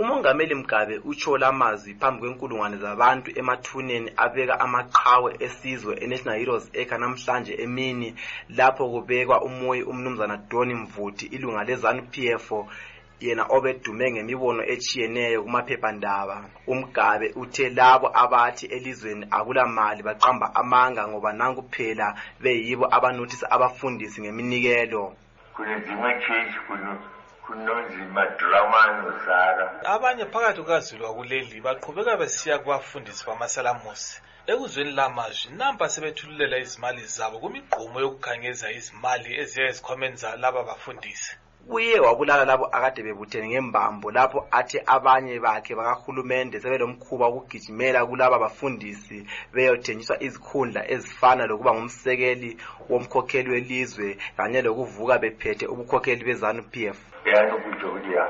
UMongameli Mugabe utsho lamazwi phambi kwenkulungwane zabantu emathuneni abeka amaqhawe esizwe eNational Heroes Acre namhlanje emini lapho kubekwa umoyi uMnumzana Doni Mvuti ilunga leZanu PF yena obedume ngemibono etshiyeneyo kumaphephandaba umgabe uthe labo abathi elizweni akulamali baqamba amanga ngoba nanku phela beyibo abanothisa abafundisi ngeminikelo kunzima church kuno kunonzima drama anozara abanye phakathi kukazilwa kuleli baqhubeka besiya kubafundisi bamasalamusi ekuzweni lamazwi nampa sebethululela izimali zabo kumigqumo yokukhangeza izimali eziya ezikhwameni zalaba bafundisi uye wabulala labo akade bebuthene ngembambo lapho athi abanye bakhe bakahulumende sebelomkhuba wokugijimela kulaba bafundisi beyothenjiswa izikhundla ezifana lokuba ngumsekeli womkhokheli welizwe kanye lokuvuka bephethe ubukhokheli bezanu p f yanokutsho ukuthi ya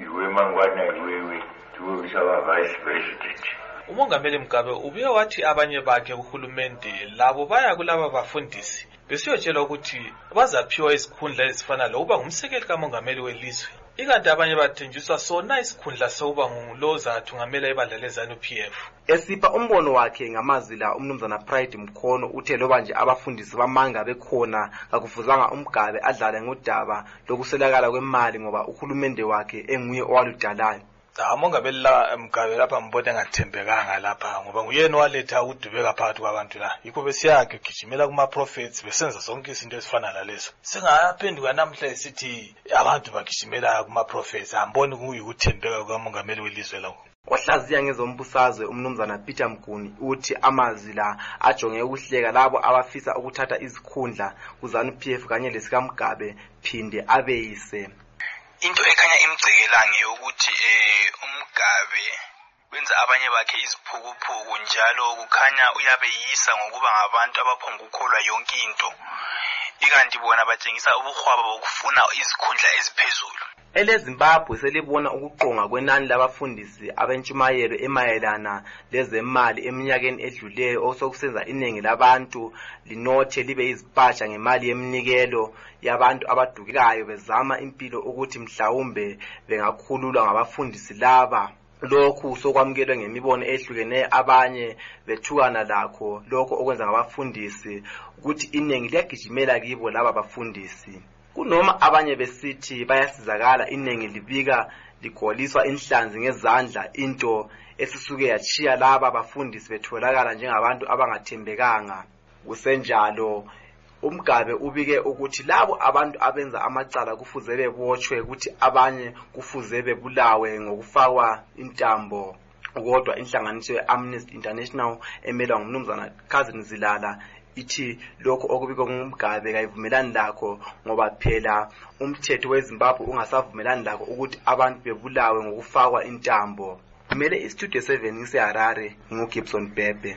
yiwe mangwana yiwewe yiwe usaba vice president umongameli mgabe ubuye wathi abanye bakhe kuhulumende labo baya kulaba bafundisi besiyotshelwa ukuthi bazaphiwa izikhundla ezifana lokuba ngumsekeli kamongameli welizwe ikanti abanye bathenjiswa sona isikhundla sokuba ngulo ozathungamela ibandla lezanu p f Esipha umbono wakhe ngamazwi la umnumzana Pride Mkhono uthe loba nje abafundisi bamanga bekhona kakufuzanga umgabe adlale ngodaba lokuswelakala kwemali ngoba uhulumende wakhe enguye owaludalayo. Cha umongameli la Mgabe lapha ngibona engathembekanga lapha ngoba nguyena owaletha ukudubeka phakathi kwabantu la. Yikho besiyakhe gijimela kuma prophets besenza zonke izinto ezifana lalezo. Singaphenduka namuhla esithi abantu bagijimela kuma prophets amboni kuyikuthembeka kukamongameli welizwe lawo. Ohlaziya ngezombusazwe umnumzana Peter Mguni uthi amazwi la ajonge ukuhleka labo abafisa ukuthatha izikhundla kuZanu PF kanye lesikaMgabe phinde abeyise. Into ekhanya imgcekela ngeyokuthi eh uMgabe wenza abanye bakhe iziphukuphuku njalo kukhanya uyabeyisa ngokuba ngabantu abaphongukukholwa yonke into ikanti bona batshengisa ubuhwaba bokufuna izikhundla eziphezulu. EleZimbabwe selibona ukuqonga kwenani labafundisi abentshumayelo emayelana lezemali eminyakeni edluleyo osokusenza inengi labantu linothe libe yizipatsha ngemali yeminikelo yabantu abadukekayo bezama impilo ukuthi mhlawumbe bengakhululwa ngabafundisi laba lokhu sokwamukelwe ngemibono ehlukeneyo abanye bethukana lakho lokho okwenza ngabafundisi ukuthi inengi liyagijimela kibo laba bafundisi kunoma abanye besithi bayasizakala inengi libika ligwaliswa inhlanzi ngezandla into esisuke yatshiya laba bafundisi betholakala njengabantu abangathembekanga kusenjalo umgabe ubike ukuthi labo abantu abenza amacala kufuze bebotshwe kuthi abanye kufuze bebulawe ngokufakwa intambo kodwa inhlanganiso ye-amnesty international emelwa ngumnumzana cousin zilala ithi lokho okubikwe ngumgabe kayivumelani lakho ngoba phela umthetho wezimbabwe ungasavumelani lakho ukuthi abantu bebulawe ngokufakwa intambo ngimele istudio seven ngiseharare ngingugibson bebe